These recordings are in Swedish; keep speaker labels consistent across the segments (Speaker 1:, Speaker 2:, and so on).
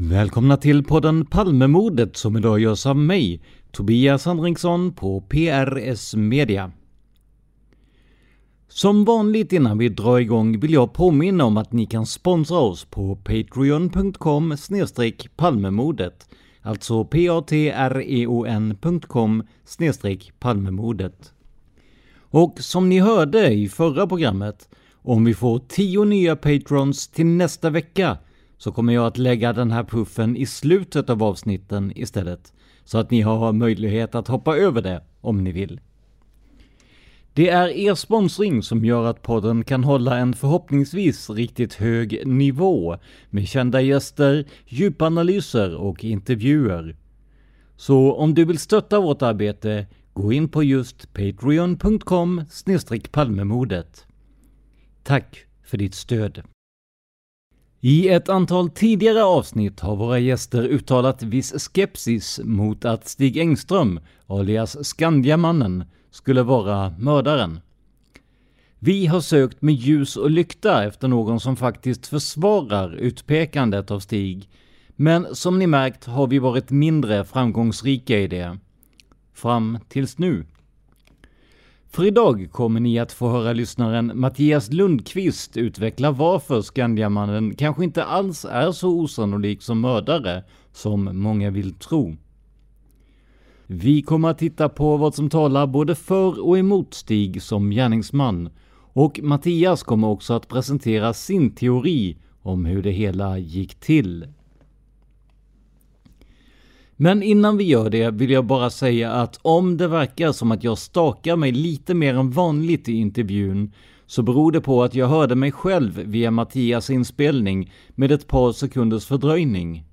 Speaker 1: Välkomna till podden Palmemordet som idag görs av mig, Tobias Henriksson på PRS Media. Som vanligt innan vi drar igång vill jag påminna om att ni kan sponsra oss på patreon.com palmemordet. Alltså p-a-t-r-e-o-n.com palmemordet. Och som ni hörde i förra programmet, om vi får 10 nya patrons till nästa vecka så kommer jag att lägga den här puffen i slutet av avsnitten istället. Så att ni har möjlighet att hoppa över det om ni vill. Det är er sponsring som gör att podden kan hålla en förhoppningsvis riktigt hög nivå med kända gäster, djupanalyser och intervjuer. Så om du vill stötta vårt arbete, gå in på just patreon.com palmemodet. Tack för ditt stöd! I ett antal tidigare avsnitt har våra gäster uttalat viss skepsis mot att Stig Engström, alias Skandiamannen, skulle vara mördaren. Vi har sökt med ljus och lykta efter någon som faktiskt försvarar utpekandet av Stig, men som ni märkt har vi varit mindre framgångsrika i det. Fram tills nu. För idag kommer ni att få höra lyssnaren Mattias Lundqvist utveckla varför Skandiamannen kanske inte alls är så osannolik som mördare som många vill tro. Vi kommer att titta på vad som talar både för och emot Stig som gärningsman och Mattias kommer också att presentera sin teori om hur det hela gick till. Men innan vi gör det vill jag bara säga att om det verkar som att jag stakar mig lite mer än vanligt i intervjun så beror det på att jag hörde mig själv via Mattias inspelning med ett par sekunders fördröjning.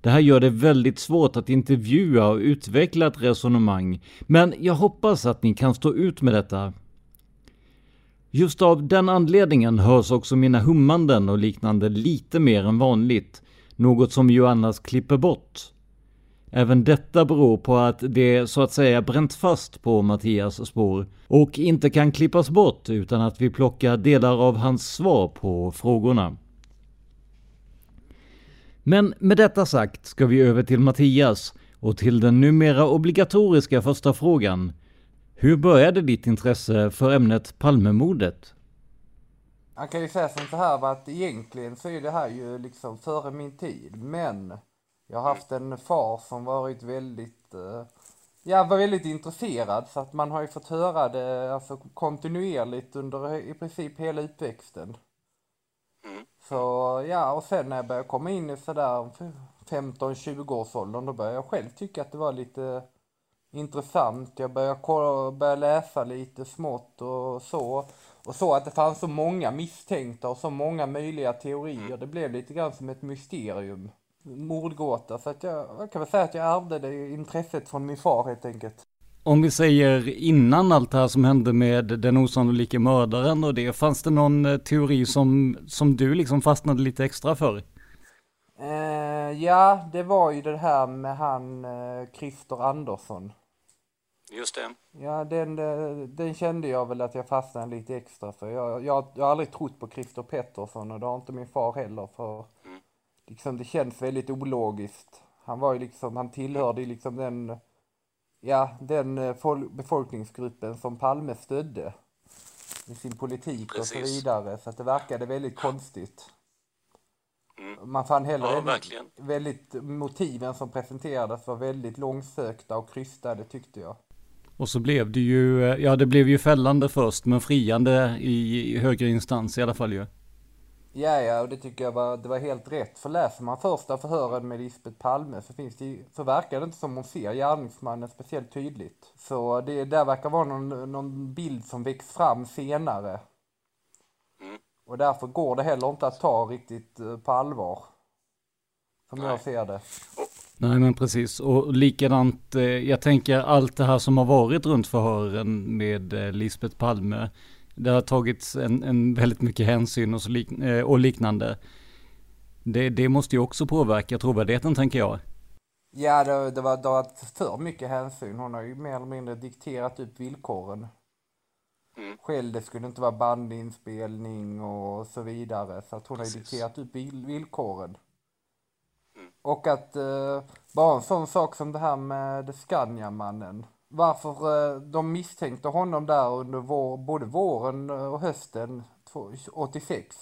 Speaker 1: Det här gör det väldigt svårt att intervjua och utveckla ett resonemang, men jag hoppas att ni kan stå ut med detta. Just av den anledningen hörs också mina hummanden och liknande lite mer än vanligt, något som vi ju annars klipper bort. Även detta beror på att det så att säga bränt fast på Mattias spår och inte kan klippas bort utan att vi plockar delar av hans svar på frågorna. Men med detta sagt ska vi över till Mattias och till den numera obligatoriska första frågan. Hur började ditt intresse för ämnet Palmemordet?
Speaker 2: Man kan ju säga som så här att egentligen så är det här ju liksom före min tid, men jag har haft en far som varit väldigt, uh, ja var väldigt intresserad så att man har ju fått höra det alltså kontinuerligt under i princip hela uppväxten. Mm. Så ja, och sen när jag började komma in i sådär 15-20 års åldern då började jag själv tycka att det var lite intressant. Jag började, kolla, började läsa lite smått och så. Och så att det fanns så många misstänkta och så många möjliga teorier. Det blev lite grann som ett mysterium. Mordgåta. Så att jag, jag kan väl säga att jag ärvde det intresset från min far helt enkelt.
Speaker 3: Om vi säger innan allt det här som hände med den osannolika mördaren och det, fanns det någon eh, teori som, som du liksom fastnade lite extra för?
Speaker 2: Eh, ja, det var ju det här med han eh, Christer Andersson.
Speaker 3: Just det.
Speaker 2: Ja, den, eh, den kände jag väl att jag fastnade lite extra för. Jag, jag, jag har aldrig trott på Christer Pettersson och det har inte min far heller för. Liksom det känns väldigt ologiskt. Han var ju liksom, han tillhörde ju liksom den, ja, den eh, befolkningsgruppen som Palme stödde i sin politik Precis. och så vidare. Så att det verkade väldigt konstigt. Mm. Man fann heller ja, väldigt, väldigt, motiven som presenterades var väldigt långsökta och krystade tyckte jag.
Speaker 3: Och så blev det ju, eh, ja det blev ju fällande först men friande i, i högre instans i alla fall ju.
Speaker 2: Ja, ja, och det tycker jag var, det var helt rätt. För läser man första förhören med Lisbeth Palme så finns det så verkar det inte som hon ser gärningsmannen speciellt tydligt. Så det där verkar vara någon, någon bild som väcks fram senare. Mm. Och därför går det heller inte att ta riktigt eh, på allvar. Som Nej. jag ser det.
Speaker 3: Nej men precis och likadant, eh, jag tänker allt det här som har varit runt förhören med eh, Lisbeth Palme. Det har tagits en, en väldigt mycket hänsyn och, så lik, eh, och liknande. Det, det måste ju också påverka trovärdigheten tänker jag.
Speaker 2: Ja, det, det, var, det var för mycket hänsyn. Hon har ju mer eller mindre dikterat upp villkoren. Mm. Själv, det skulle inte vara bandinspelning och så vidare. Så att hon Precis. har ju dikterat upp villkoren. Och att eh, bara en sån sak som det här med Scania-mannen. Varför eh, de misstänkte honom där under vår, både våren och hösten 86.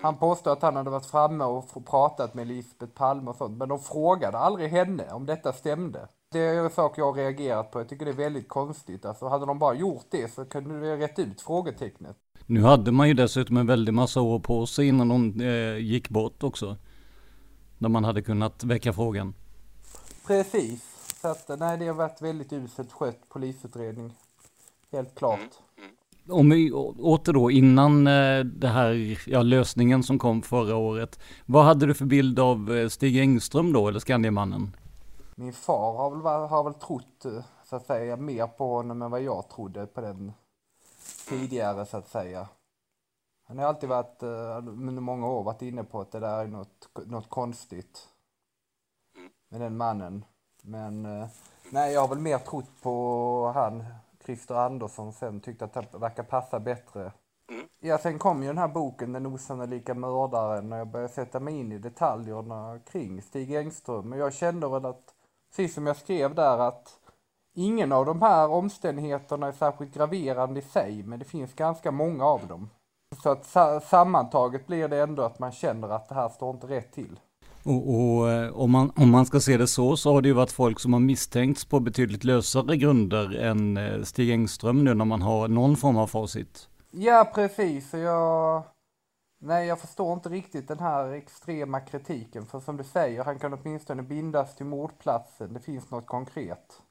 Speaker 2: Han påstod att han hade varit framme och pratat med Lisbeth Palme och sånt, men de frågade aldrig henne om detta stämde. Det är en sak jag har reagerat på. Jag tycker det är väldigt konstigt. Alltså hade de bara gjort det så kunde vi rätt ut frågetecknet.
Speaker 3: Nu hade man ju dessutom en väldig massa år på sig innan hon eh, gick bort också. När man hade kunnat väcka frågan.
Speaker 2: Precis. Så att, nej, det har varit väldigt uselt skött polisutredning. Helt klart. Mm.
Speaker 3: Mm. Om vi åter då innan eh, det här, ja lösningen som kom förra året. Vad hade du för bild av eh, Stig Engström då, eller Skandiamannen?
Speaker 2: Min far har väl, har väl trott, eh, så att säga, mer på honom än vad jag trodde på den tidigare, så att säga. Han har alltid varit, under många år varit inne på att det där är något, något konstigt. Med den mannen. Men uh, nej, jag har väl mer trott på han, Christer Andersson, sen tyckte att det verkar passa bättre. Ja, sen kom ju den här boken Den osannolika mördaren och jag började sätta mig in i detaljerna kring Stig Engström. Men jag kände väl att, precis som jag skrev där, att ingen av de här omständigheterna är särskilt graverande i sig, men det finns ganska många av dem. Så att sammantaget blir det ändå att man känner att det här står inte rätt till.
Speaker 3: Och, och eh, om, man, om man ska se det så, så har det ju varit folk som har misstänkts på betydligt lösare grunder än eh, Stig Engström nu när man har någon form av facit.
Speaker 2: Ja, precis. Jag... Nej, jag förstår inte riktigt den här extrema kritiken. För som du säger, han kan åtminstone bindas till mordplatsen. Det finns något konkret.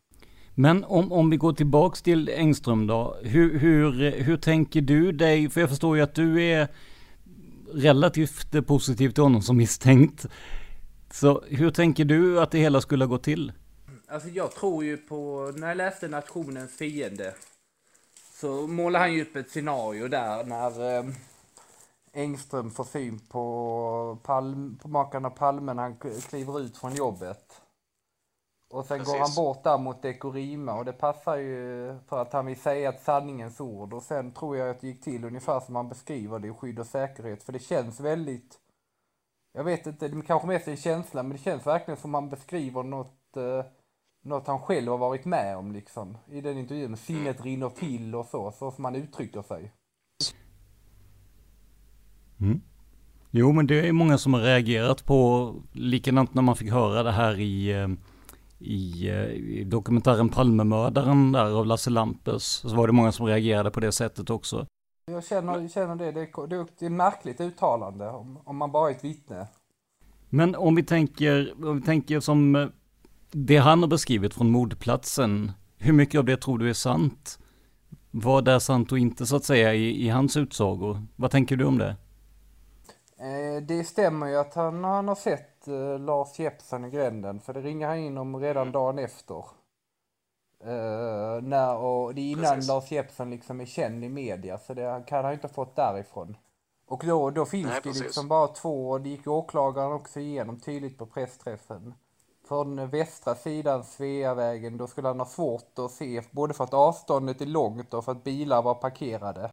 Speaker 3: Men om, om vi går tillbaks till Engström då. Hur, hur, hur tänker du dig? För jag förstår ju att du är relativt positiv till honom som misstänkt. Så hur tänker du att det hela skulle ha gått till?
Speaker 2: Alltså jag tror ju på, när jag läste Nationens fiende så målar han ju upp ett scenario där när eh, Engström får syn på, Palm, på makarna Palme när han kliver ut från jobbet. Och sen Precis. går han bort där mot Dekorima och det passar ju för att han vill säga ett sanningens ord. Och sen tror jag att det gick till ungefär som han beskriver det i skydd och säkerhet. För det känns väldigt, jag vet inte, det kanske mest är en känsla, men det känns verkligen som han beskriver något, eh, något han själv har varit med om liksom. I den intervjun, sinnet rinner till och så, så som han uttrycker sig.
Speaker 3: Mm. Jo, men det är många som har reagerat på, likadant när man fick höra det här i eh, i, eh, i dokumentären Palmemördaren där av Lasse Lampes så var det många som reagerade på det sättet också.
Speaker 2: Jag känner, känner det, det är, det är ett märkligt uttalande om, om man bara är ett vittne.
Speaker 3: Men om vi tänker, om vi tänker som, det han har beskrivit från mordplatsen, hur mycket av det tror du är sant? Vad är sant och inte så att säga i, i hans utsagor? Vad tänker du om det?
Speaker 2: Eh, det stämmer ju att han, han har sett eh, Lars Jeppsson i gränden, för det ringer han in om redan dagen efter. Eh, när, och det är innan Precis. Lars Jeppsson liksom är känd i media, så det kan han ju inte ha fått därifrån. Och då, då finns Nej, det precis. liksom bara två, och det gick åklagaren också igenom tydligt på pressträffen. Från västra sidan Sveavägen, då skulle han ha svårt att se, både för att avståndet är långt och för att bilar var parkerade.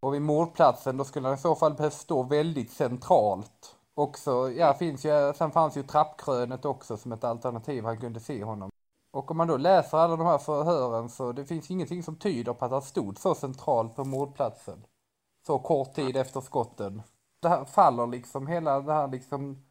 Speaker 2: Och vid mordplatsen, då skulle han i så fall behövt stå väldigt centralt. Också, ja, finns ju, sen fanns ju trappkrönet också som ett alternativ han kunde se honom. Och om man då läser alla de här förhören så det finns ingenting som tyder på att han stod så centralt på mordplatsen. Så kort tid efter skotten. Det här faller liksom hela det här liksom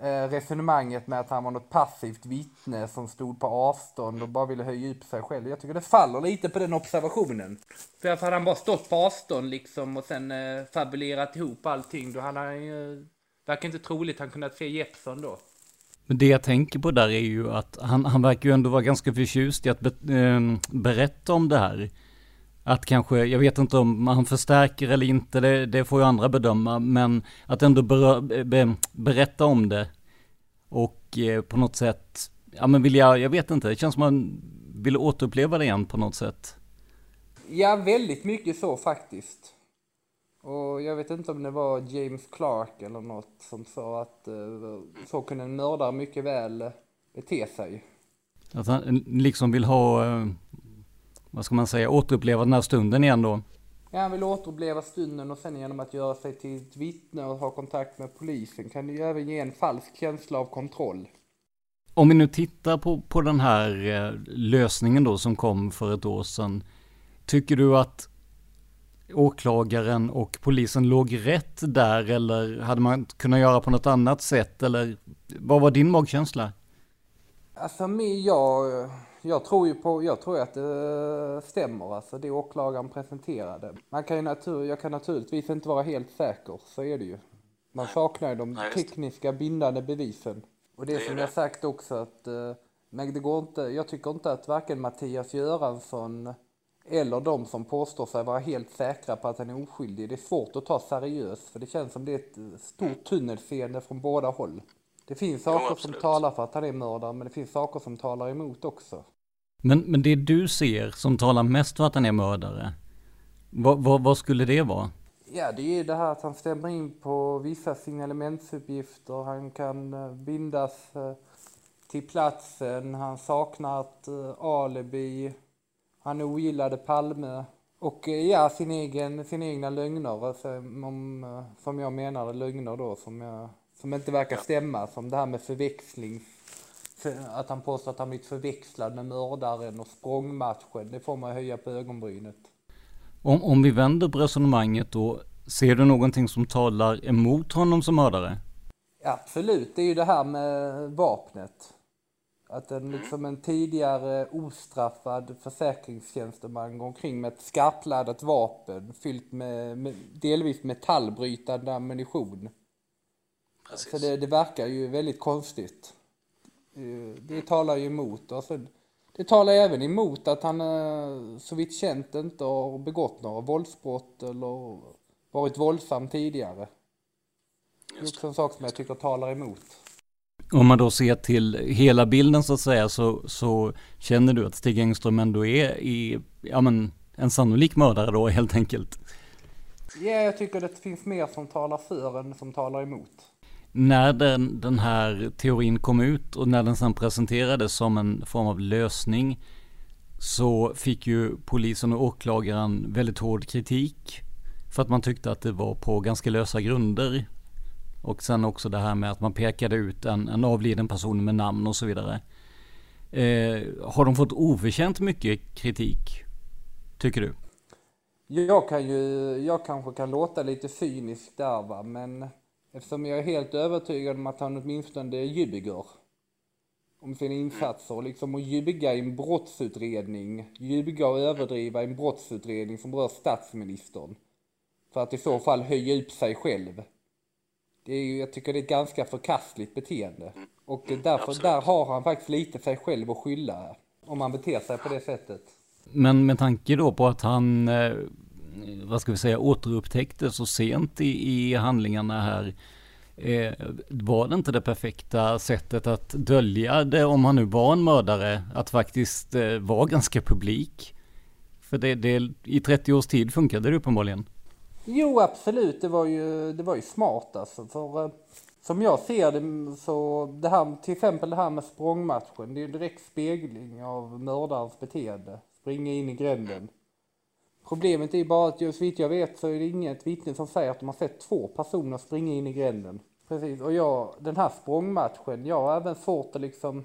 Speaker 2: eh, resonemanget med att han var något passivt vittne som stod på avstånd och bara ville höja upp sig själv. Jag tycker det faller lite på den observationen. För att hade han bara stått på avstånd liksom och sen eh, fabulerat ihop allting då hade han ju, eh, verkar inte troligt han kunnat se Jeppsson då.
Speaker 3: Men det jag tänker på där är ju att han, han verkar ju ändå vara ganska förtjust i att be, eh, berätta om det här. Att kanske, jag vet inte om han förstärker eller inte, det, det får ju andra bedöma, men att ändå berö, be, berätta om det. Och eh, på något sätt, ja men vill jag, jag vet inte, det känns som man vill återuppleva det igen på något sätt.
Speaker 2: Ja, väldigt mycket så faktiskt. Och jag vet inte om det var James Clark eller något som sa att uh, så kunde en mördare mycket väl bete sig.
Speaker 3: Att han liksom vill ha, vad ska man säga, återuppleva den här stunden igen då?
Speaker 2: Ja, han vill återuppleva stunden och sen genom att göra sig till ett vittne och ha kontakt med polisen kan det ju även ge en falsk känsla av kontroll.
Speaker 3: Om vi nu tittar på, på den här eh, lösningen då som kom för ett år sedan. Tycker du att åklagaren och polisen låg rätt där eller hade man kunnat göra på något annat sätt eller vad var din magkänsla?
Speaker 2: Alltså jag, jag tror ju på, jag tror att det stämmer alltså det åklagaren presenterade. Man kan ju natur, jag kan naturligtvis inte vara helt säker, så är det ju. Man saknar ju de tekniska bindande bevisen. Och det, det som jag sagt också att, eh, men det går inte, jag tycker inte att varken Mattias Göransson eller de som påstår sig vara helt säkra på att han är oskyldig. Det är svårt att ta seriöst för det känns som det är ett stort tunnelseende från båda håll. Det finns saker jo, som talar för att han är mördare men det finns saker som talar emot också.
Speaker 3: Men, men det du ser som talar mest för att han är mördare, vad, vad, vad skulle det vara?
Speaker 2: Ja, det är det här att han stämmer in på vissa signalementsuppgifter. Han kan eh, bindas eh, till platsen, han saknar ett eh, alibi. Han ogillade Palme och eh, ja, sin egen, sina egna lögner, alltså, om, eh, som jag menar lögner då, som, jag, som inte verkar stämma, som det här med förväxling, att han påstår att han blivit förväxlad med mördaren och språngmatchen, det får man höja på ögonbrynet.
Speaker 3: Om, om vi vänder på resonemanget då, ser du någonting som talar emot honom som mördare?
Speaker 2: Absolut, det är ju det här med vapnet. Att en, liksom en tidigare ostraffad försäkringstjänsteman går omkring med ett skarpladdat vapen fyllt med, med delvis metallbrytande ammunition. Precis. Så det, det, verkar ju väldigt konstigt. Det talar ju emot. Alltså, det talar även emot att han eh, så vitt känt inte har begått några våldsbrott eller varit våldsam tidigare. Det är också en sak som jag tycker talar emot.
Speaker 3: Om man då ser till hela bilden så att säga så, så känner du att Stig Engström ändå är i, ja men en sannolik mördare då helt enkelt?
Speaker 2: Ja, jag tycker det finns mer som talar för än som talar emot.
Speaker 3: När den, den här teorin kom ut och när den sen presenterades som en form av lösning så fick ju polisen och åklagaren väldigt hård kritik för att man tyckte att det var på ganska lösa grunder och sen också det här med att man pekade ut en, en avliden person med namn och så vidare. Eh, har de fått oförtjänt mycket kritik? Tycker du?
Speaker 2: Jag kan ju, jag kanske kan låta lite cynisk där va, men eftersom jag är helt övertygad om att han åtminstone ljuger om sina insatser och liksom att ljuga i en brottsutredning, ljuga och överdriva i en brottsutredning som rör statsministern. För att i så fall höja upp sig själv det är ju, jag tycker det är ett ganska förkastligt beteende. Och därför, Absolut. där har han faktiskt lite sig själv att skylla. Om han beter sig på det sättet.
Speaker 3: Men med tanke då på att han, eh, vad ska vi säga, återupptäcktes så sent i, i handlingarna här. Eh, var det inte det perfekta sättet att dölja det om han nu var en mördare? Att faktiskt eh, vara ganska publik? För det, det, i 30 års tid funkade det uppenbarligen.
Speaker 2: Jo, absolut. Det var ju, det var ju smart alltså. För, eh, som jag ser det mm, så, det här, till exempel det här med språngmatchen, det är ju en direkt spegling av mördarens beteende. Springa in i gränden. Problemet är bara att just vitt jag vet så är det inget vittne som säger att de har sett två personer springa in i gränden. Precis, och jag, den här språngmatchen, jag har även svårt att liksom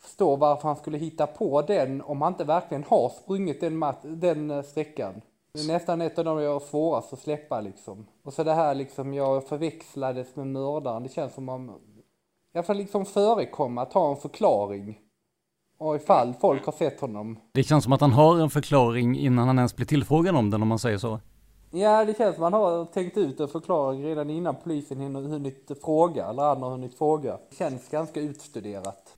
Speaker 2: förstå varför han skulle hitta på den om han inte verkligen har sprungit den, den eh, sträckan. Det är nästan ett av de jag har svårast att släppa liksom. Och så det här liksom, jag förväxlades med mördaren. Det känns som om, jag får liksom förekomma, att ha en förklaring. Och ifall folk har sett honom.
Speaker 3: Det känns som att han har en förklaring innan han ens blir tillfrågad om den om man säger så.
Speaker 2: Ja, det känns som att han har tänkt ut en förklaring redan innan polisen hinner hunnit fråga, eller han har hunnit fråga. Det känns ganska utstuderat.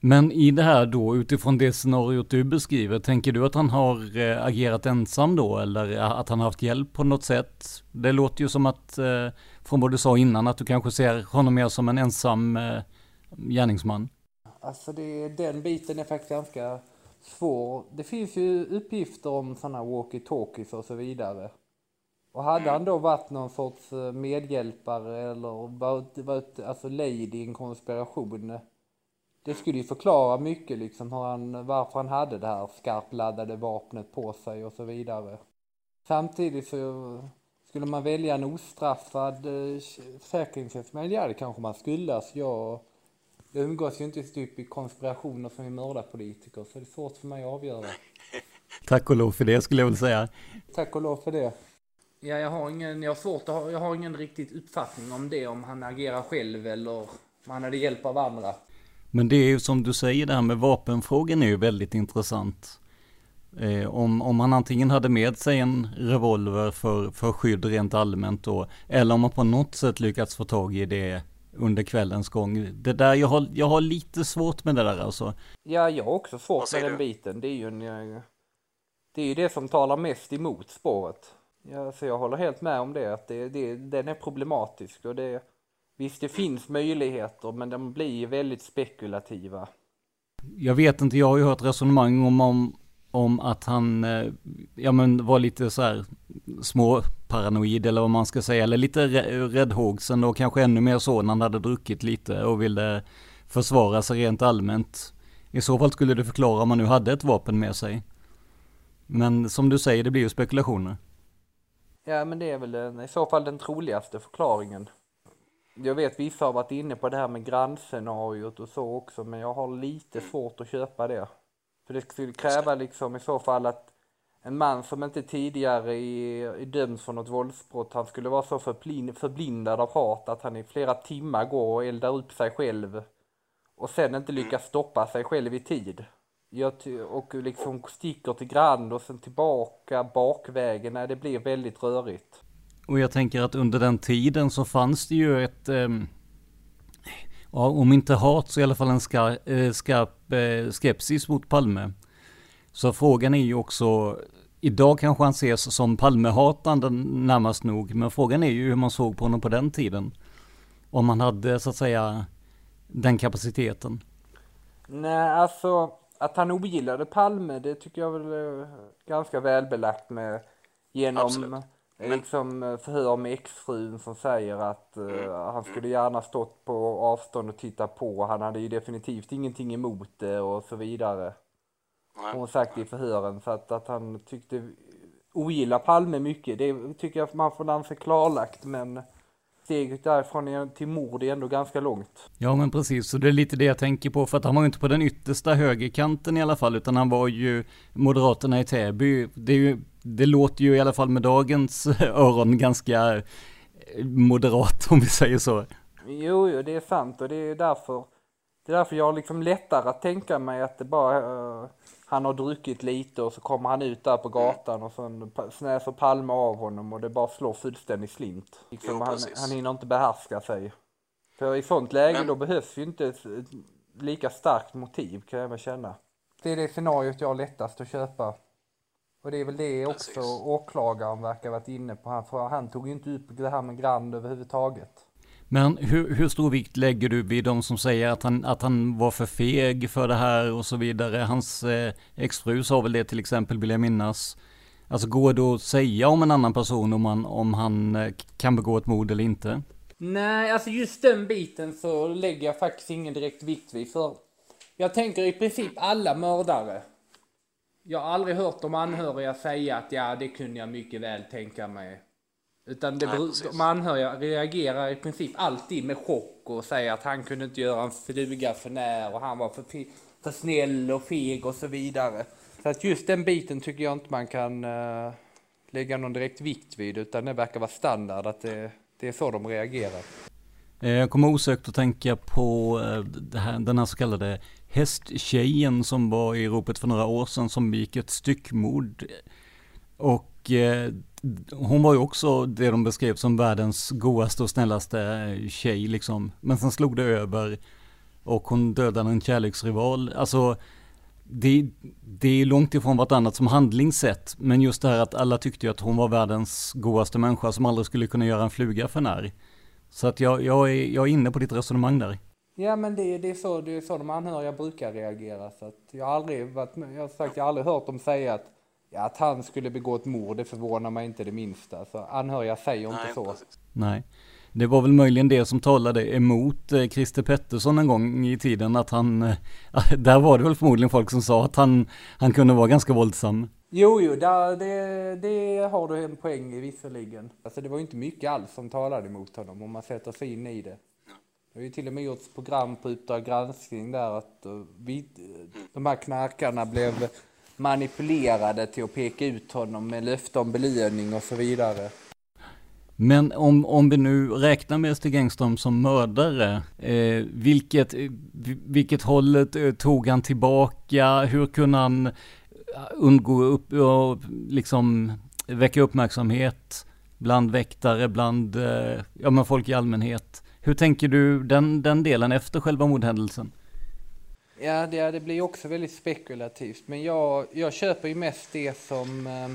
Speaker 3: Men i det här då, utifrån det scenariot du beskriver, tänker du att han har eh, agerat ensam då, eller eh, att han har haft hjälp på något sätt? Det låter ju som att, eh, från vad du sa innan, att du kanske ser honom mer som en ensam gärningsman.
Speaker 2: Alltså det, den biten är faktiskt ganska svår. Det finns ju uppgifter om sådana walkie-talkies och så vidare. Och hade han då varit någon sorts medhjälpare eller varit, varit alltså lady i en konspiration det skulle ju förklara mycket liksom hur han, varför han hade det här skarpladdade vapnet på sig och så vidare. Samtidigt så skulle man välja en ostraffad eh, försäkringstjänsteman, ja det kanske man skulle. Alltså jag, jag umgås ju inte typ i konspirationer som är mördarpolitiker så det är svårt för mig att avgöra.
Speaker 3: Tack och lov för det skulle jag vilja säga.
Speaker 2: Tack och lov för det. Ja, jag har ingen, jag har svårt ha, jag har ingen riktigt uppfattning om det, om han agerar själv eller om han hade hjälp av andra.
Speaker 3: Men det är ju som du säger, det här med vapenfrågan är ju väldigt intressant. Eh, om, om man antingen hade med sig en revolver för, för skydd rent allmänt då, eller om man på något sätt lyckats få tag i det under kvällens gång. Det där, jag har, jag har lite svårt med det där alltså.
Speaker 2: Ja, jag har också svårt med den biten. Det är ju en, eh, det är ju det som talar mest emot spåret. Ja, så jag håller helt med om det, att det, det, den är problematisk och det Visst, det finns möjligheter, men de blir väldigt spekulativa.
Speaker 3: Jag vet inte, jag har ju hört resonemang om, om, om att han, eh, ja men var lite så här små paranoid eller vad man ska säga, eller lite räddhågsen och kanske ännu mer så när han hade druckit lite och ville försvara sig rent allmänt. I så fall skulle det förklara om man nu hade ett vapen med sig. Men som du säger, det blir ju spekulationer.
Speaker 2: Ja, men det är väl den, i så fall den troligaste förklaringen. Jag vet vissa har varit inne på det här med grannscenariot och så också, men jag har lite svårt att köpa det. För det skulle kräva liksom i så fall att en man som inte tidigare är, dömd för något våldsbrott, han skulle vara så förblindad av hat att han i flera timmar går och eldar upp sig själv och sen inte lyckas stoppa sig själv i tid. och liksom sticker till Grand och sen tillbaka bakvägen, nej det blir väldigt rörigt.
Speaker 3: Och jag tänker att under den tiden så fanns det ju ett, eh, om inte hat så i alla fall en skar, eh, skarp eh, skepsis mot Palme. Så frågan är ju också, idag kanske han ses som Palmehatande närmast nog, men frågan är ju hur man såg på honom på den tiden. Om man hade så att säga den kapaciteten.
Speaker 2: Nej, alltså att han ogillade Palme, det tycker jag väl är ganska välbelagt med genom Absolut men... Liksom förhör med exfrun som säger att uh, han skulle gärna stått på avstånd och tittat på. Han hade ju definitivt ingenting emot det och så vidare. Nej. Hon sagt i förhören. Så att, att han tyckte ogillar Palme mycket. Det tycker jag man får anse klarlagt. Men steget därifrån till mord är ändå ganska långt.
Speaker 3: Ja men precis, så det är lite det jag tänker på. För att han var ju inte på den yttersta högerkanten i alla fall. Utan han var ju Moderaterna i Täby. Det är ju det låter ju i alla fall med dagens öron ganska eh, moderat om vi säger så.
Speaker 2: Jo, jo, det är sant och det är därför det är därför jag har liksom lättare att tänka mig att det bara uh, han har druckit lite och så kommer han ut där på gatan och sen snäser Palme av honom och det bara slår fullständigt slint. Liksom, jo, han, han hinner inte behärska sig. För i sånt läge då behövs ju inte ett lika starkt motiv kan jag väl känna. Det är det scenariot jag har lättast att köpa. Och det är väl det också åklagaren verkar varit inne på. Han, för han tog ju inte upp det här med Grand överhuvudtaget.
Speaker 3: Men hur, hur stor vikt lägger du vid de som säger att han, att han var för feg för det här och så vidare? Hans eh, exfru sa väl det till exempel, vill jag minnas. Alltså går det att säga om en annan person om, man, om han eh, kan begå ett mord eller inte?
Speaker 2: Nej, alltså just den biten så lägger jag faktiskt ingen direkt vikt vid. För jag tänker i princip alla mördare. Jag har aldrig hört de anhöriga säga att ja, det kunde jag mycket väl tänka mig. Utan det, beror- de anhöriga reagerar i princip alltid med chock och säger att han kunde inte göra en fluga för när och han var för, för snäll och feg och så vidare. Så att just den biten tycker jag inte man kan eh, lägga någon direkt vikt vid utan det verkar vara standard att det, det är så de reagerar.
Speaker 3: Eh, jag kommer osökt att tänka på eh, det här, den här så kallade hästtjejen som var i ropet för några år sedan som begick ett styckmord. Och eh, hon var ju också det de beskrev som världens godaste och snällaste eh, tjej liksom. Men sen slog det över och hon dödade en kärleksrival. Alltså det, det är långt ifrån vartannat som handlingssätt. Men just det här att alla tyckte ju att hon var världens godaste människa som aldrig skulle kunna göra en fluga för när. Så att jag, jag, är, jag är inne på ditt resonemang där.
Speaker 2: Ja men det, det, är så, det är så de anhöriga brukar reagera. Så att jag har aldrig varit jag har sagt, jag har aldrig hört dem säga att, ja, att han skulle begå ett mord, det förvånar mig inte det minsta. Så anhöriga säger inte så.
Speaker 3: Nej. Det var väl möjligen det som talade emot eh, Christer Pettersson en gång i tiden att han, eh, där var det väl förmodligen folk som sa att han, han kunde vara ganska våldsam.
Speaker 2: Jo, jo, där, det, det har du en poäng i visserligen. Alltså det var ju inte mycket alls som talade emot honom om man sätter sig in i det. Det har ju till och med gjorts program på Uppdrag granskning där att eh, vi, de här knarkarna blev manipulerade till att peka ut honom med löfte om belöning och så vidare.
Speaker 3: Men om, om vi nu räknar med Stig Engström som mördare, eh, vilket, eh, vilket hållet eh, tog han tillbaka? Hur kunde han eh, undgå upp och liksom väcka uppmärksamhet bland väktare, bland eh, ja, men folk i allmänhet? Hur tänker du den, den delen efter själva mordhändelsen?
Speaker 2: Ja, det, det blir också väldigt spekulativt. Men jag, jag köper ju mest det som eh,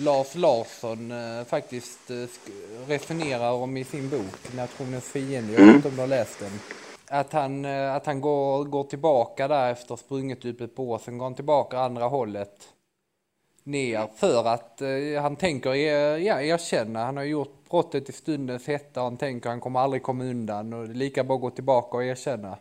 Speaker 2: Lars Larsson eh, faktiskt eh, resonerar om i sin bok Nationens fiende. Jag vet inte om du har läst den. Att han, eh, att han går, går tillbaka där efter sprunget upp ett år, sen går han tillbaka andra hållet ner för att eh, han tänker ja, erkänna. Han har gjort brottet i stundens hetta och han tänker han kommer aldrig komma undan och det är lika bra att gå tillbaka och erkänna.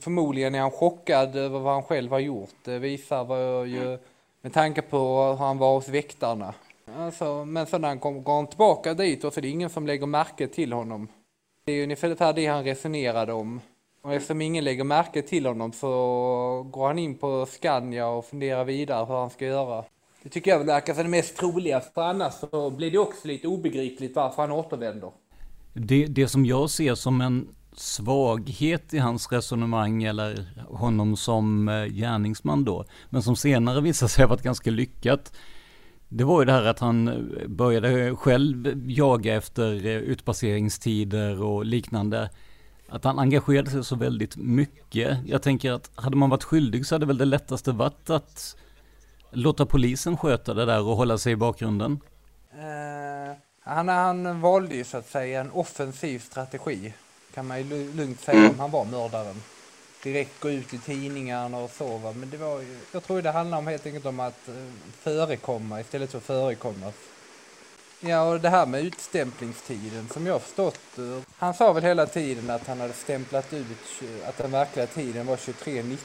Speaker 2: Förmodligen är han chockad över vad han själv har gjort. Det visar vad jag ju, med tanke på hur han var hos väktarna. Alltså, men sen när han kom, går han tillbaka dit alltså, och så är det ingen som lägger märke till honom. Det är ju ungefär det han resonerade om. Och eftersom ingen lägger märke till honom så går han in på Scania och funderar vidare hur han ska göra. Det tycker jag verkar som det mest troliga, för annars så blir det också lite obegripligt varför han återvänder.
Speaker 3: Det, det som jag ser som en svaghet i hans resonemang eller honom som eh, gärningsman då, men som senare visar sig ha varit ganska lyckat. Det var ju det här att han eh, började själv jaga efter eh, utpasseringstider och liknande. Att han engagerade sig så väldigt mycket. Jag tänker att hade man varit skyldig så hade väl det lättaste varit att låta polisen sköta det där och hålla sig i bakgrunden.
Speaker 2: Uh, han, han valde ju så att säga en offensiv strategi. Kan man ju lugnt säga om han var mördaren. Direkt gå ut i tidningarna och så va. Men det var ju, jag tror det handlar om helt enkelt om att eh, förekomma istället för att förekommas. Ja och det här med utstämplingstiden som jag har förstått. Eh, han sa väl hela tiden att han hade stämplat ut att den verkliga tiden var 23.19.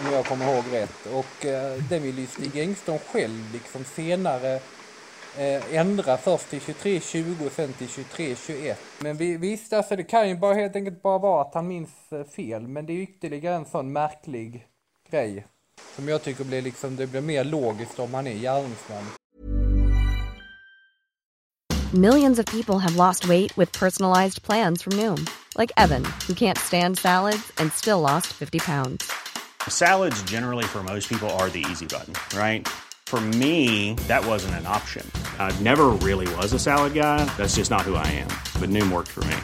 Speaker 2: Om jag kommer ihåg rätt. Och eh, den ville ju Stig Engström själv liksom senare ändra först till 23.20 och sen till 23.21. Men vi, visst, alltså det kan ju bara helt enkelt bara vara att han minns eh, fel. Men det är ytterligare en sån märklig grej. Som jag tycker blir liksom, det blir mer logiskt om han är gärningsman.
Speaker 4: Millions of people have lost weight with personalized plans from Noom, like Evan, who can't stand salads and still lost 50 pounds.
Speaker 5: Salads, generally, for most people, are the easy button, right? For me, that wasn't an option. I never really was a salad guy. That's just not who I am. But Noom worked for me.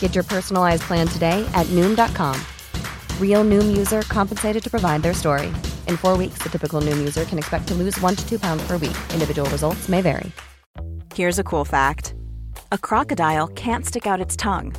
Speaker 4: Get your personalized plan today at Noom.com. Real Noom user compensated to provide their story. In four weeks, the typical Noom user can expect to lose one to two pounds per week. Individual results may vary.
Speaker 6: Here's a cool fact a crocodile can't stick out its tongue.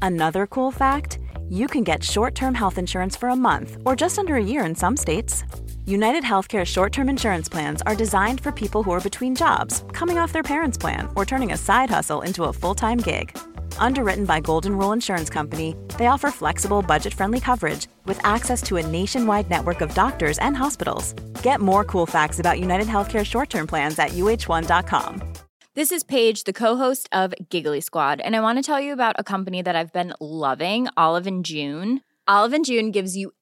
Speaker 6: Another cool fact you can get short term health insurance for a month or just under a year in some states. United Healthcare short term insurance plans are designed for people who are between jobs, coming off their parents' plan, or turning a side hustle into a full time gig. Underwritten by Golden Rule Insurance Company, they offer flexible, budget friendly coverage with access to a nationwide network of doctors and hospitals. Get more cool facts about United Healthcare short term plans at uh1.com.
Speaker 7: This is Paige, the co-host of Giggly Squad, and I want to tell you about a company that I've been loving, Olive and June. Olive and June gives you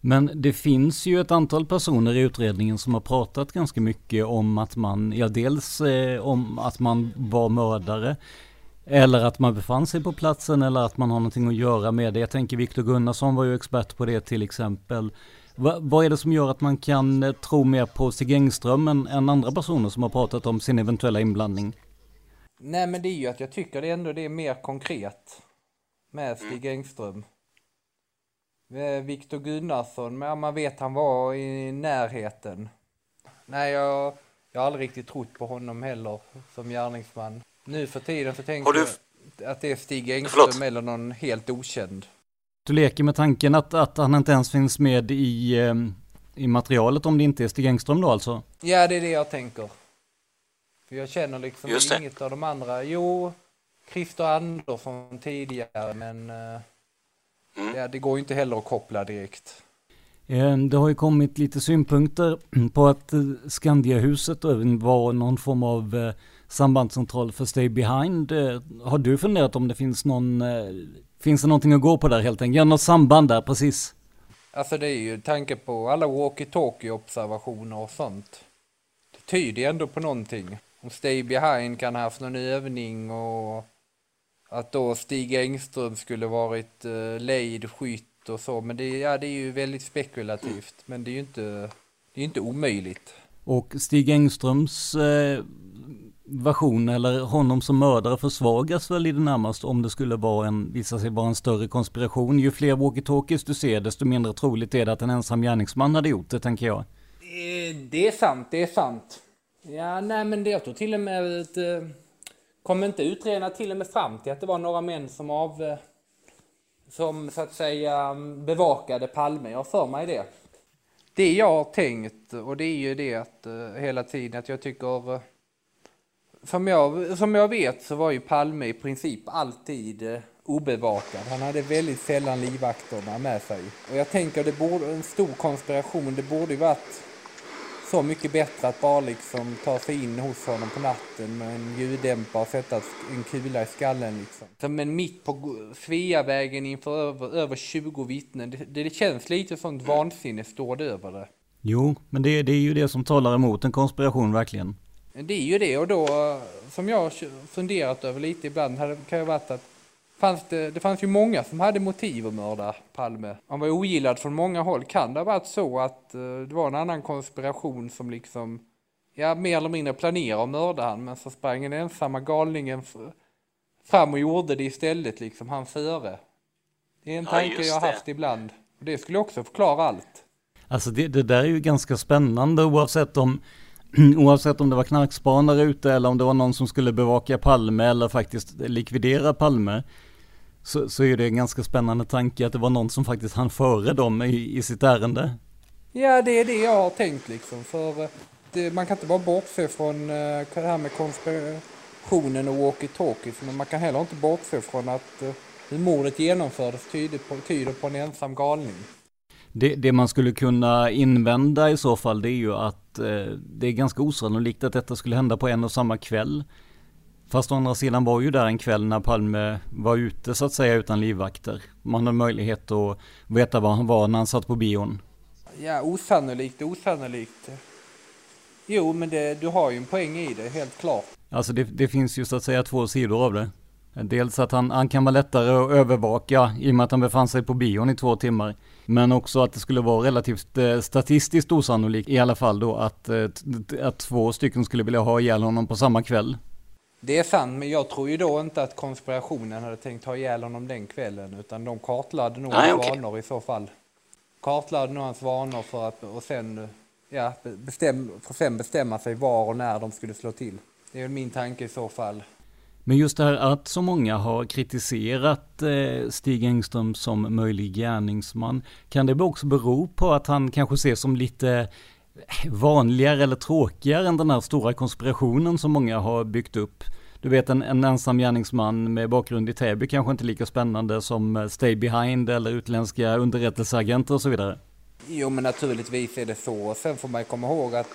Speaker 3: Men det finns ju ett antal personer i utredningen som har pratat ganska mycket om att man, ja dels eh, om att man var mördare, eller att man befann sig på platsen eller att man har någonting att göra med det. Jag tänker Viktor Gunnarsson var ju expert på det till exempel. Va, vad är det som gör att man kan eh, tro mer på Stig Engström än, än andra personer som har pratat om sin eventuella inblandning?
Speaker 2: Nej men det är ju att jag tycker det ändå det är mer konkret med Stig Engström. Eh, Viktor Gunnarsson, men man vet han var i närheten. Nej, jag, jag har aldrig riktigt trott på honom heller som gärningsman. Nu för tiden så tänker
Speaker 8: du...
Speaker 2: jag att det är Stig Engström Förlåt. eller någon helt okänd.
Speaker 3: Du leker med tanken att, att han inte ens finns med i, eh, i materialet om det inte är Stig Engström då alltså?
Speaker 2: Ja, det är det jag tänker. För jag känner liksom inget av de andra. Jo, Christer Andersson tidigare, men uh, mm. ja, det går ju inte heller att koppla direkt.
Speaker 3: Eh, det har ju kommit lite synpunkter på att eh, Skandiahuset var någon form av sambandscentral för Stay Behind. Har du funderat om det finns någon, finns det någonting att gå på där helt enkelt? Ja, något samband där, precis.
Speaker 2: Alltså det är ju tanke på alla walkie-talkie observationer och sånt. Det tyder ju ändå på någonting om Stay Behind kan ha haft någon övning och att då Stig Engström skulle varit uh, lejd skytt och så. Men det, ja, det är ju väldigt spekulativt. Men det är ju inte, det är inte omöjligt.
Speaker 3: Och Stig Engströms eh, version eller honom som mördare försvagas väl i det närmaste om det skulle vara en, visa sig vara en större konspiration. Ju fler walkie-talkies du ser desto mindre troligt är det att en ensam gärningsman hade gjort det tänker jag.
Speaker 2: Det är sant, det är sant. Ja, nej men det, jag tror till och med eh, kom inte utredarna till och med fram till att det var några män som av... Eh, som så att säga mm, bevakade Palme. Jag har för mig det. Det jag har tänkt, och det är ju det att eh, hela tiden att jag tycker... Som, jag, som jag vet så var ju Palme i princip alltid obevakad. Han hade väldigt sällan livvakterna med sig. Och jag tänker det borde, en stor konspiration, det borde ju varit så mycket bättre att bara liksom ta sig in hos honom på natten med en ljuddämpare och sätta en kula i skallen liksom. Men mitt på Sveavägen inför över, över 20 vittnen, det, det känns lite sånt vansinne står det över det.
Speaker 3: Jo, men det, det är ju det som talar emot en konspiration verkligen.
Speaker 2: Det är ju det och då, som jag har funderat över lite ibland, hade, kan ju varit att fanns det, det fanns ju många som hade motiv att mörda Palme. Han var ogillad från många håll. Kan det ha varit så att uh, det var en annan konspiration som liksom, ja, mer eller mindre planerade att mörda han, men så sprang den ensamma galningen fram och gjorde det istället, liksom, han före. Det är en tanke ja, jag har haft ibland. Det skulle också förklara allt.
Speaker 3: Alltså det, det där är ju ganska spännande oavsett om Oavsett om det var knarkspanare ute eller om det var någon som skulle bevaka Palme eller faktiskt likvidera Palme så, så är det en ganska spännande tanke att det var någon som faktiskt hann före dem i, i sitt ärende.
Speaker 2: Ja, det är det jag har tänkt liksom. För eh, det, man kan inte bara bortse från uh, det här med konspirationen och walkie-talkies. Men man kan heller inte bortse från att uh, hur mordet genomfördes tyder på, tyder på en ensam galning.
Speaker 3: Det, det, man skulle kunna invända i så fall det är ju att eh, det är ganska osannolikt att detta skulle hända på en och samma kväll. Fast å andra sidan var ju där en kväll när Palme var ute så att säga utan livvakter. Man har möjlighet att veta var han var när han satt på bion.
Speaker 2: Ja, osannolikt, osannolikt. Jo, men det, du har ju en poäng i det, helt klart.
Speaker 3: Alltså det, det finns ju så att säga två sidor av det. Dels att han, han kan vara lättare att övervaka i och med att han befann sig på bion i två timmar. Men också att det skulle vara relativt eh, statistiskt osannolikt i alla fall då att, eh, att två stycken skulle vilja ha ihjäl honom på samma kväll.
Speaker 2: Det är sant, men jag tror ju då inte att konspirationen hade tänkt ha ihjäl honom den kvällen, utan de kartlade nog hans okay. vanor i så fall. Kartlade nog hans vanor för att, och sen, ja, bestäm, för sen bestämma sig var och när de skulle slå till. Det är min tanke i så fall.
Speaker 3: Men just det här att så många har kritiserat eh, Stig Engström som möjlig gärningsman, kan det också bero på att han kanske ses som lite vanligare eller tråkigare än den här stora konspirationen som många har byggt upp? Du vet en, en ensam gärningsman med bakgrund i Täby kanske inte lika spännande som eh, Stay Behind eller utländska underrättelseagenter och så vidare.
Speaker 2: Jo men naturligtvis är det så. Sen får man komma ihåg att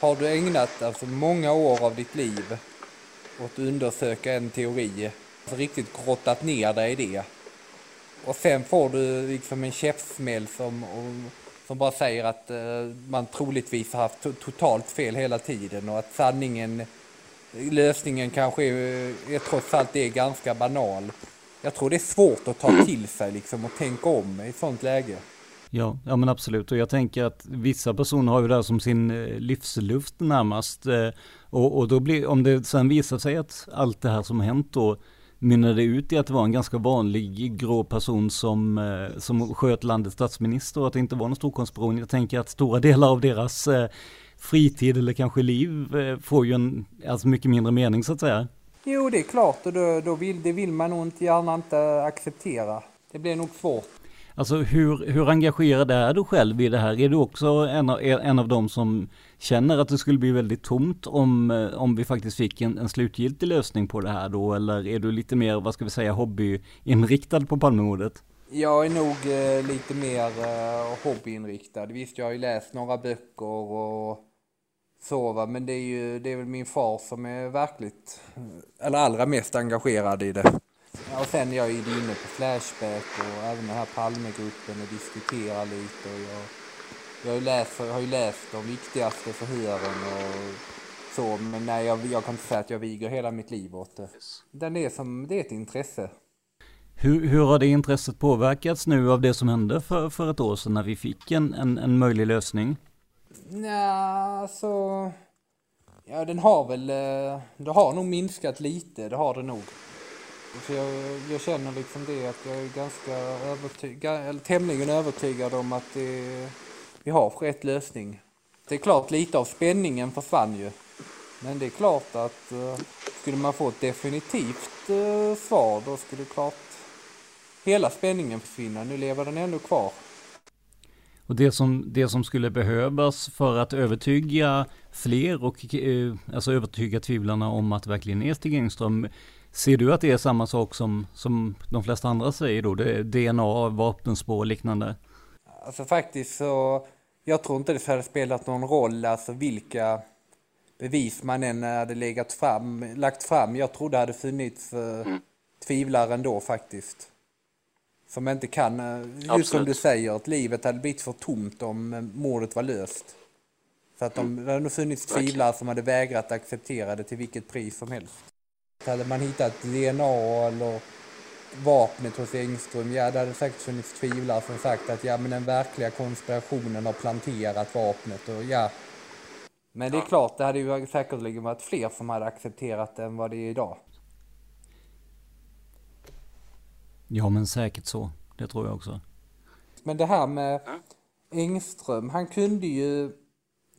Speaker 2: har du ägnat alltså många år av ditt liv åt att undersöka en teori, alltså riktigt grottat ner dig i det. Och sen får du liksom en käftsmäll som, som bara säger att uh, man troligtvis har haft totalt fel hela tiden och att sanningen, lösningen kanske är, är trots allt är ganska banal. Jag tror det är svårt att ta till sig liksom och tänka om i ett sånt läge.
Speaker 3: Ja, ja men absolut. Och jag tänker att vissa personer har ju det här som sin eh, livsluft närmast. Eh, och, och då blir, om det sen visar sig att allt det här som har hänt då mynnade ut i att det var en ganska vanlig grå person som, eh, som sköt landets statsminister och att det inte var någon stor konspiration. Jag tänker att stora delar av deras fritid eller kanske liv får ju en alltså mycket mindre mening så att säga.
Speaker 2: Jo, det är klart och då, då vill, det vill man nog inte gärna inte acceptera. Det blir nog svårt.
Speaker 3: Alltså hur, hur engagerad är du själv i det här? Är du också en av, en av dem som känner att det skulle bli väldigt tomt om, eh, om vi faktiskt fick en, en slutgiltig lösning på det här då? Eller är du lite mer, vad ska vi säga, hobbyinriktad på Palmemordet?
Speaker 2: Jag är nog eh, lite mer eh, hobbyinriktad. Visst, jag har ju läst några böcker och så va, men det är ju, det är väl min far som är verkligt, eller allra mest engagerad i det. Ja, och sen är jag ju inne på Flashback och även den här Palmegruppen och diskuterar lite. Och jag, jag, har ju läst, jag har ju läst de viktigaste förhören och så, men nej, jag, jag kan inte säga att jag viger hela mitt liv åt det. Den är som, det är ett intresse.
Speaker 3: Hur, hur har det intresset påverkats nu av det som hände för, för ett år sedan när vi fick en, en, en möjlig lösning?
Speaker 2: Nej, så... Ja, den har väl... Eh, det har nog minskat lite, det har det nog. Så jag, jag känner liksom det att jag är ganska övertygad, eller tämligen övertygad om att det, vi har rätt lösning. Det är klart, lite av spänningen försvann ju. Men det är klart att eh, skulle man få ett definitivt eh, svar då skulle klart hela spänningen försvinna. Nu lever den ändå kvar.
Speaker 3: Och det som, det som skulle behövas för att övertyga fler och eh, alltså övertyga tvivlarna om att verkligen är Stig Engström Ser du att det är samma sak som, som de flesta andra säger då? Det DNA, vapenspår och liknande?
Speaker 2: Alltså faktiskt så, jag tror inte det hade spelat någon roll alltså vilka bevis man än hade legat fram, lagt fram. Jag tror det hade funnits uh, tvivlare ändå faktiskt. Som inte kan, uh, just Absolut. som du säger, att livet hade blivit för tomt om uh, mordet var löst. Så att de, mm. det hade nog funnits tvivlare som hade vägrat acceptera det till vilket pris som helst. Hade man hittat DNA eller vapnet hos Engström, ja det hade säkert funnits tvivlare som sagt att ja men den verkliga konspirationen har planterat vapnet och ja. Men det är klart, det hade ju säkerligen varit fler som hade accepterat det än vad det är idag.
Speaker 3: Ja men säkert så, det tror jag också.
Speaker 2: Men det här med Engström, han kunde ju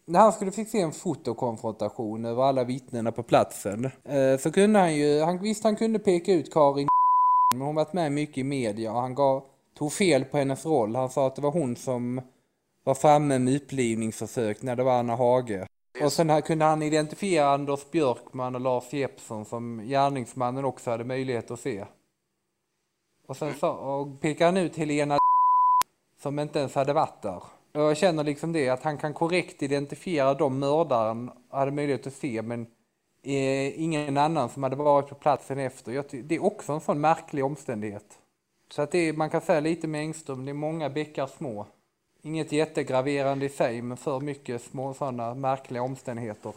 Speaker 2: när han skulle fixa en fotokonfrontation över alla vittnena på platsen eh, så kunde han ju, han, visst han kunde peka ut Karin men hon varit med mycket i media och han gav, tog fel på hennes roll. Han sa att det var hon som var framme med upplivningsförsök när det var Anna Hage. Och sen kunde han identifiera Anders Björkman och Lars Jeppsson som gärningsmannen också hade möjlighet att se. Och sen så och pekade han ut Helena som inte ens hade varit där. Och jag känner liksom det, att han kan korrekt identifiera de mördaren hade möjlighet att se, men Eh, ingen annan som hade varit på platsen efter. Jag, det är också en sån märklig omständighet. Så att det är, man kan säga lite med Engström, det är många bäckar små. Inget jättegraverande i sig, men för mycket små sådana märkliga omständigheter.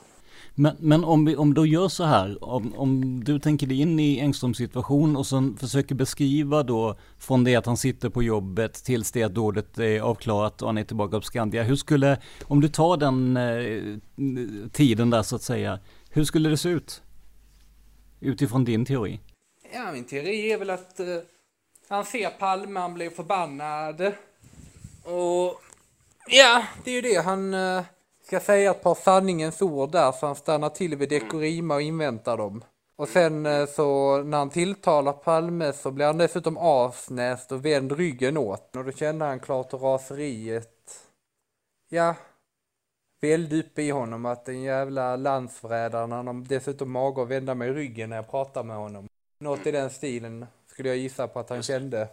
Speaker 3: Men, men om vi om du gör så här, om, om du tänker dig in i Engströms situation och sen försöker beskriva då från det att han sitter på jobbet tills det att dådet är avklarat och han är tillbaka på Skandia. Hur skulle, om du tar den eh, tiden där så att säga, hur skulle det se ut? Utifrån din teori?
Speaker 2: Ja, min teori är väl att eh, han ser Palme, han blir förbannad. Och ja, det är ju det. Han eh, ska säga ett par sanningens ord där så han stannar till vid Dekorima och inväntar dem. Och sen eh, så när han tilltalar Palme så blir han dessutom asnäst och vänd ryggen åt. Och då känner han klart raseriet. Ja, väldigt uppe i honom att den jävla landsförrädaren, han har dessutom mage att vända mig ryggen när jag pratar med honom. Något i den stilen skulle jag gissa på att han kände.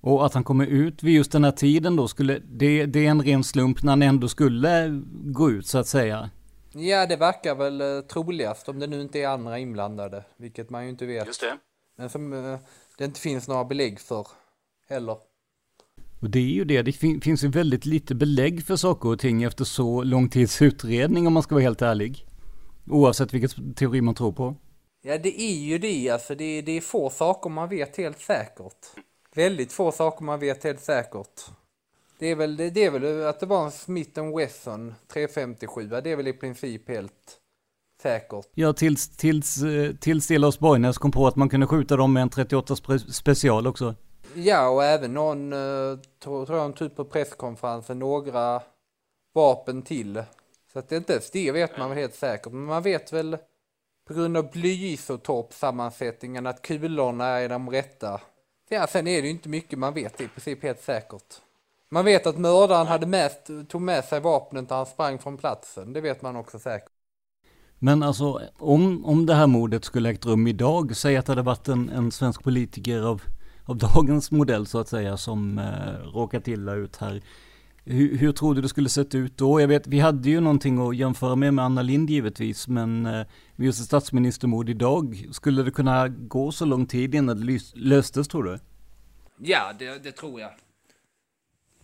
Speaker 3: Och att han kommer ut vid just den här tiden då, skulle, det, det är en ren slump när han ändå skulle gå ut så att säga?
Speaker 2: Ja, det verkar väl eh, troligast om det nu inte är andra inblandade, vilket man ju inte vet.
Speaker 8: Just det.
Speaker 2: Men som eh, det inte finns några belägg för heller.
Speaker 3: Och det är ju det, det fin finns ju väldigt lite belägg för saker och ting efter så lång tids utredning om man ska vara helt ärlig. Oavsett vilket teori man tror på.
Speaker 2: Ja, det är ju det alltså. Det är, det är få saker man vet helt säkert. Väldigt få saker man vet helt säkert. Det är väl, det, det är väl att det var en Smith Wesson 357, det är väl i princip helt säkert.
Speaker 3: Ja, tills, tills, eh, tills Lars Borgnäs kom på att man kunde skjuta dem med en 38 spe special också.
Speaker 2: Ja, och även någon, eh, tror, jag, jag, typ på presskonferensen, några vapen till. Så att det inte ens det vet man väl helt säkert, men man vet väl på grund av blyisotopsammansättningen att kulorna är de rätta. Ja, sen är det ju inte mycket man vet i princip helt säkert. Man vet att mördaren hade med, tog med sig vapnet när han sprang från platsen. Det vet man också säkert.
Speaker 3: Men alltså, om, om det här mordet skulle ägt rum idag, säg att det hade varit en, en svensk politiker av, av dagens modell så att säga, som eh, råkat illa ut här. Hur, hur tror du det skulle sett ut då? Jag vet, vi hade ju någonting att jämföra med med Anna Lind givetvis, men eh, just ett statsministermord idag, skulle det kunna gå så lång tid innan det löstes tror du?
Speaker 2: Ja, det, det tror jag.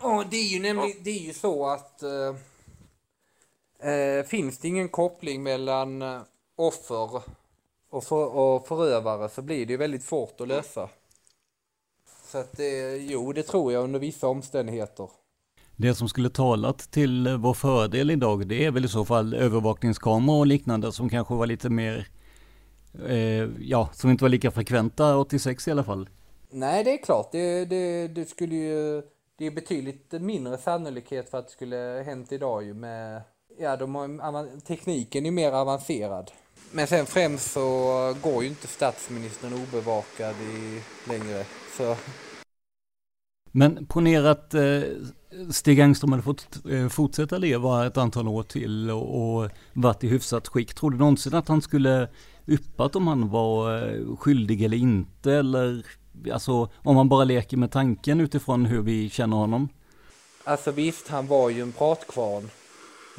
Speaker 2: Och det är ju nämligen, det är ju så att eh, eh, finns det ingen koppling mellan eh, offer och, för, och förövare så blir det ju väldigt svårt att lösa. Så att det, jo, det tror jag under vissa omständigheter.
Speaker 3: Det som skulle talat till vår fördel idag, det är väl i så fall övervakningskameror och liknande som kanske var lite mer, eh, ja, som inte var lika frekventa 86 i alla fall.
Speaker 2: Nej, det är klart. Det, det, det skulle ju, det är betydligt mindre sannolikhet för att det skulle hänt idag ju med, ja, de har, tekniken är mer avancerad. Men sen främst så går ju inte statsministern obevakad i, längre. Så
Speaker 3: men ponera att eh, Stig Engström hade fått eh, fortsätta leva ett antal år till och, och varit i hyfsat skick. Tror du någonsin att han skulle yppat om han var eh, skyldig eller inte? Eller alltså om man bara leker med tanken utifrån hur vi känner honom?
Speaker 2: Alltså visst, han var ju en pratkvarn.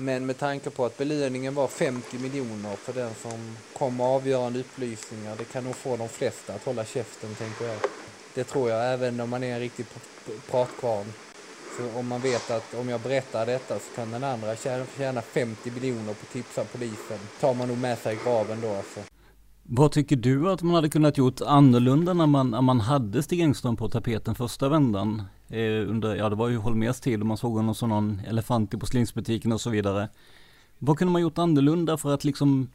Speaker 2: Men med tanke på att belöningen var 50 miljoner för den som kom med avgörande upplysningar, det kan nog få de flesta att hålla käften, tänker jag. Det tror jag, även om man är en riktig pratkvarn. Så om man vet att om jag berättar detta så kan den andra tjäna, 50 miljoner på att tipsa polisen. tar man nog med sig i graven då alltså.
Speaker 3: Vad tycker du att man hade kunnat gjort annorlunda när man, när man hade Stig Engström på tapeten första vändan? Eh, under, ja det var ju Holmers tid och man såg honom som någon elefant i porslinsbutiken och så vidare. Vad kunde man gjort annorlunda för att liksom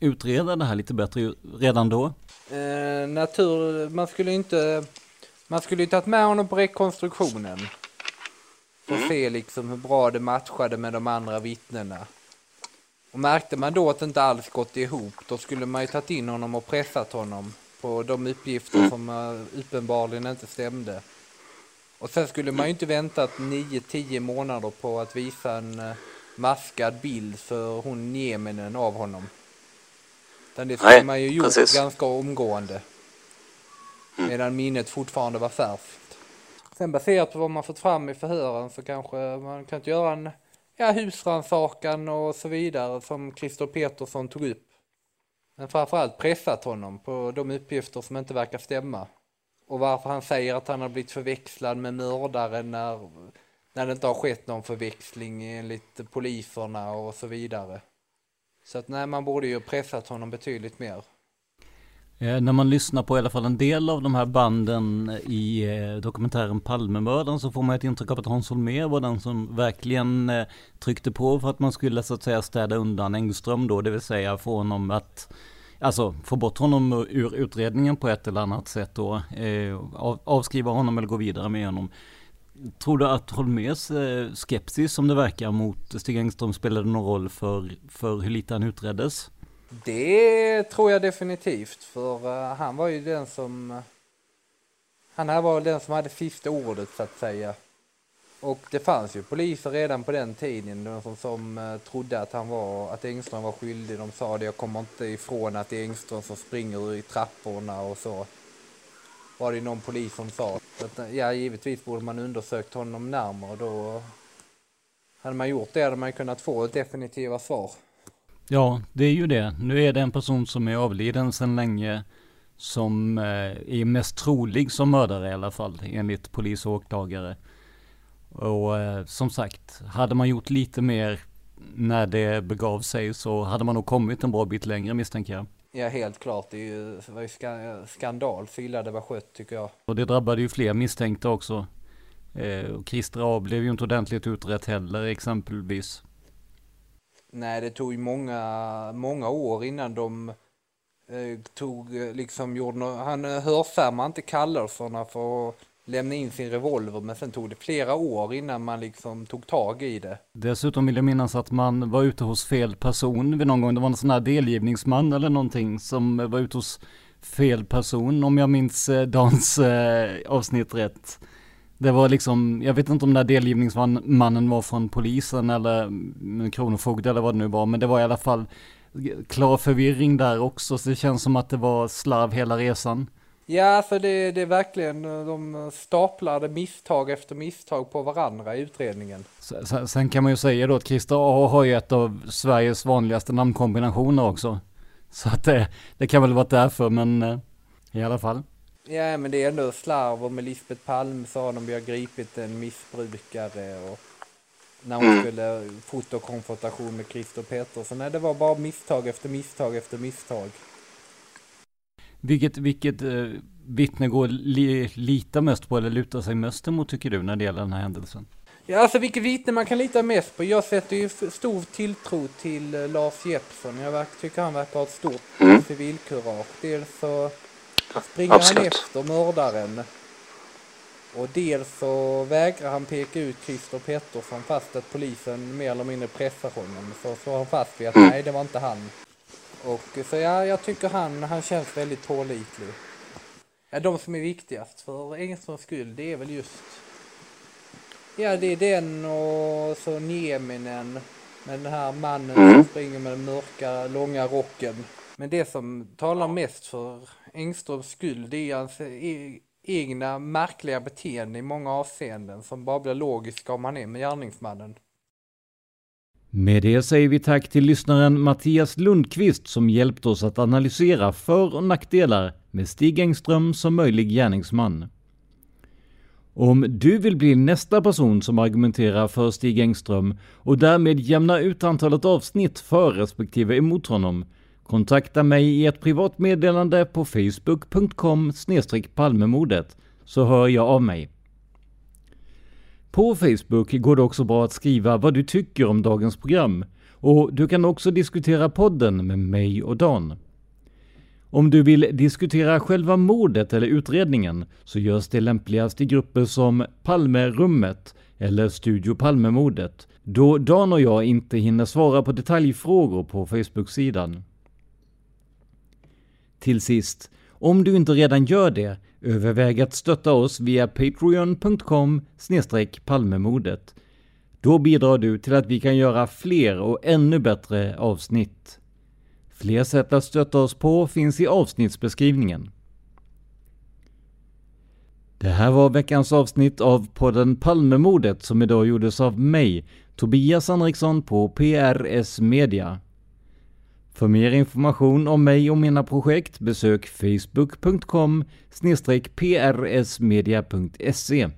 Speaker 3: utreda det här lite bättre redan då?
Speaker 2: Eh, natur, man skulle inte, man skulle ju tagit med honom på rekonstruktionen. Och mm. se liksom hur bra det matchade med de andra vittnena. Och märkte man då att det inte alls gått ihop, då skulle man ju tagit in honom och pressat honom på de uppgifter som uh, uppenbarligen inte stämde. Och sen skulle man ju inte väntat 9-10 månader på att visa en uh, maskad bild för hon Nieminen av honom. Utan det skulle Nej, man ju gjort precis. ganska omgående. Medan minnet fortfarande var färskt. Sen baserat på vad man fått fram i förhören så kanske man kan göra en ja, husrannsakan och så vidare som Christer Petersson tog upp. Men framförallt pressat honom på de uppgifter som inte verkar stämma. Och varför han säger att han har blivit förväxlad med mördaren när, när det inte har skett någon förväxling enligt poliserna och så vidare. Så att nej, man borde ju pressat honom betydligt mer.
Speaker 3: Eh, när man lyssnar på i alla fall en del av de här banden i eh, dokumentären Palmemördaren så får man ett intryck av att Hans Holmér var den som verkligen eh, tryckte på för att man skulle så att säga städa undan Engström då, det vill säga få honom att Alltså få bort honom ur utredningen på ett eller annat sätt då. Eh, avskriva honom eller gå vidare med honom. Tror du att Holmers eh, skepsis som det verkar mot Stig Engström spelade någon roll för, för hur lite han utreddes?
Speaker 2: Det tror jag definitivt, för eh, han var ju den som... Han här var den som hade sista ordet, så att säga. Och det fanns ju poliser redan på den tiden som, som uh, trodde att han var, att Engström var skyldig. De sa det, jag kommer inte ifrån att det är Engström som springer i trapporna och så. Var det någon polis som sa. Så att, eh, ja, givetvis borde man undersökt honom närmare då. Hade man gjort det hade man kunnat få definitiva svar.
Speaker 3: Ja, det är ju det. Nu är det en person som är avliden sedan länge som eh, är mest trolig som mördare i alla fall, enligt polis och åklagare. Och eh, som sagt, hade man gjort lite mer när det begav sig så hade man nog kommit en bra bit längre misstänker jag.
Speaker 2: Ja, helt klart. Det, var ju skandal så illa det var skött tycker jag.
Speaker 3: Och det drabbade ju fler misstänkta också. Eh, Christer A blev ju inte ordentligt utrett heller exempelvis.
Speaker 2: Nej, det tog ju många, många år innan de eh, tog, liksom gjorde han hörsammade inte kallelserna för lämna in sin revolver, men sen tog det flera år innan man liksom tog tag i det.
Speaker 3: Dessutom vill jag minnas att man var ute hos fel person vid någon gång. Det var en sån här delgivningsman eller någonting som var ute hos fel person, om jag minns eh, Dans eh, avsnitt rätt. Det var liksom, jag vet inte om den där delgivningsmannen var från polisen eller mm, kronofogde eller vad det nu var, men det var i alla fall klar förvirring där också, så det känns som att det var slarv hela resan.
Speaker 2: Ja, för det, det är verkligen, de staplade misstag efter misstag på varandra i utredningen.
Speaker 3: Sen, sen kan man ju säga då att Christer A har ju ett av Sveriges vanligaste namnkombinationer också. Så att det, det kan väl vara därför, men eh, i alla fall.
Speaker 2: Ja, men det är ändå slarv och med Lisbeth Palm sa de vi har gripit en missbrukare och när hon mm. skulle fotokonfrontation med Christer Petersson. Nej, det var bara misstag efter misstag efter misstag.
Speaker 3: Vilket, vilket eh, vittne går li, lita mest på eller lutar sig mest emot tycker du när det gäller den här händelsen?
Speaker 2: Ja, alltså vilket vittne man kan lita mest på. Jag sätter ju stor tilltro till uh, Lars Jeppsson. Jag tycker han verkar ha ett stort mm. civilkurage. Dels så springer Absolut. han efter mördaren. Och dels så vägrar han peka ut Christer Pettersson fast att polisen mer eller mindre pressar honom. Så står han fast vid att mm. nej, det var inte han. Och så ja, jag tycker han, han känns väldigt pålitlig. Ja, de som är viktigast för Engströms skull, det är väl just... Ja, det är den och så Nieminen. Med den här mannen mm. som springer med den mörka, långa rocken. Men det som talar mest för Engströms skull, det är hans e egna märkliga beteende i många avseenden som bara blir logiska om man är med gärningsmannen.
Speaker 3: Med det säger vi tack till lyssnaren Mattias Lundqvist som hjälpt oss att analysera för och nackdelar med Stig Engström som möjlig gärningsman. Om du vill bli nästa person som argumenterar för Stig Engström och därmed jämna ut antalet avsnitt för respektive emot honom Kontakta mig i ett privat meddelande på facebook.com palmemordet så hör jag av mig. På Facebook går det också bra att skriva vad du tycker om dagens program och du kan också diskutera podden med mig och Dan. Om du vill diskutera själva mordet eller utredningen så görs det lämpligast i grupper som Palmerummet eller Studio Palmemordet, då Dan och jag inte hinner svara på detaljfrågor på Facebook-sidan. Till sist, om du inte redan gör det, överväg att stötta oss via patreon.com palmemodet. Då bidrar du till att vi kan göra fler och ännu bättre avsnitt. Fler sätt att stötta oss på finns i avsnittsbeskrivningen.
Speaker 1: Det här var veckans avsnitt av podden Palmemordet som idag gjordes av mig, Tobias Henriksson på PRS Media. För mer information om mig och mina projekt besök facebook.com prsmedia.se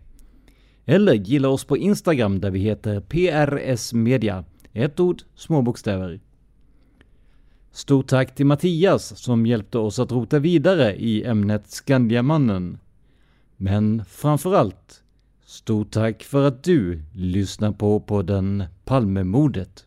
Speaker 1: eller gilla oss på Instagram där vi heter prsmedia, Ett ord, små bokstäver. Stort tack till Mattias som hjälpte oss att rota vidare i ämnet Skandiamannen. Men framförallt, stort tack för att du lyssnar på podden Palmemordet.